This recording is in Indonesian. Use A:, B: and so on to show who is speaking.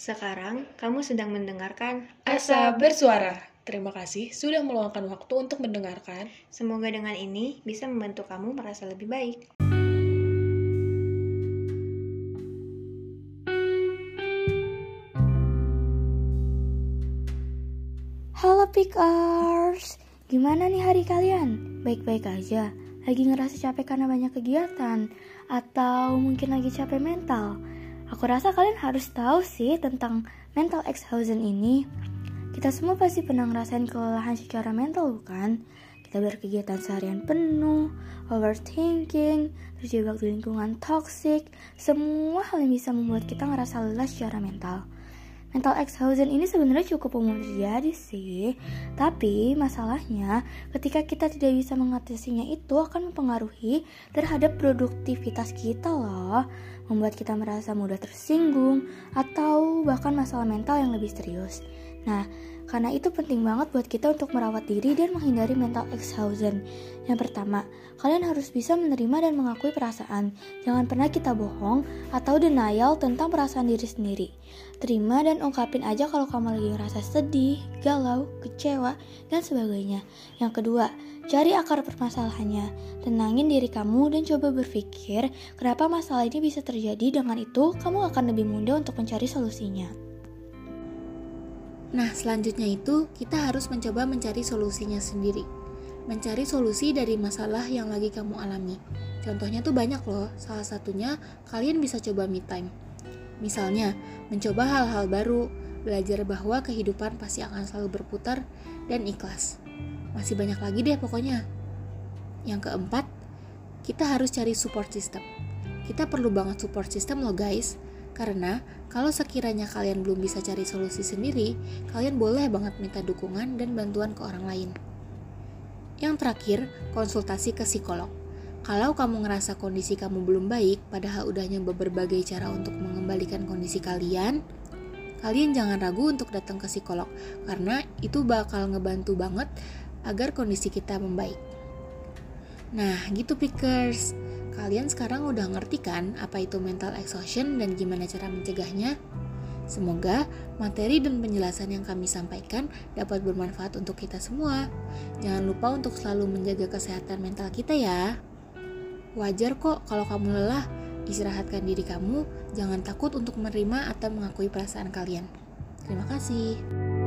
A: Sekarang kamu sedang mendengarkan
B: Asa bersuara. Terima kasih sudah meluangkan waktu untuk mendengarkan.
A: Semoga dengan ini bisa membantu kamu merasa lebih baik.
C: Halo Pickers, gimana nih hari kalian? Baik-baik aja? Lagi ngerasa capek karena banyak kegiatan? Atau mungkin lagi capek mental? Aku rasa kalian harus tahu sih tentang mental exhaustion ini. Kita semua pasti pernah ngerasain kelelahan secara mental bukan? Kita berkegiatan seharian penuh, overthinking, terjebak di lingkungan toxic, semua hal yang bisa membuat kita ngerasa lelah secara mental. Mental exhaustion ini sebenarnya cukup umum terjadi sih, tapi masalahnya ketika kita tidak bisa mengatasinya itu akan mempengaruhi terhadap produktivitas kita loh, membuat kita merasa mudah tersinggung atau bahkan masalah mental yang lebih serius. Nah, karena itu penting banget buat kita untuk merawat diri dan menghindari mental exhaustion. Yang pertama, kalian harus bisa menerima dan mengakui perasaan. Jangan pernah kita bohong atau denial tentang perasaan diri sendiri. Terima dan ungkapin aja kalau kamu lagi ngerasa sedih, galau, kecewa, dan sebagainya. Yang kedua, cari akar permasalahannya. Tenangin diri kamu dan coba berpikir kenapa masalah ini bisa terjadi. Dengan itu, kamu akan lebih mudah untuk mencari solusinya.
D: Nah, selanjutnya itu kita harus mencoba mencari solusinya sendiri. Mencari solusi dari masalah yang lagi kamu alami. Contohnya tuh banyak loh. Salah satunya kalian bisa coba me time. Misalnya, mencoba hal-hal baru, belajar bahwa kehidupan pasti akan selalu berputar dan ikhlas. Masih banyak lagi deh pokoknya. Yang keempat, kita harus cari support system. Kita perlu banget support system loh guys karena kalau sekiranya kalian belum bisa cari solusi sendiri, kalian boleh banget minta dukungan dan bantuan ke orang lain. Yang terakhir, konsultasi ke psikolog. Kalau kamu ngerasa kondisi kamu belum baik, padahal udah nyoba berbagai cara untuk mengembalikan kondisi kalian, kalian jangan ragu untuk datang ke psikolog, karena itu bakal ngebantu banget agar kondisi kita membaik. Nah, gitu pickers. Kalian sekarang udah ngerti kan apa itu mental exhaustion dan gimana cara mencegahnya? Semoga materi dan penjelasan yang kami sampaikan dapat bermanfaat untuk kita semua. Jangan lupa untuk selalu menjaga kesehatan mental kita ya. Wajar kok kalau kamu lelah, istirahatkan diri kamu, jangan takut untuk menerima atau mengakui perasaan kalian. Terima kasih.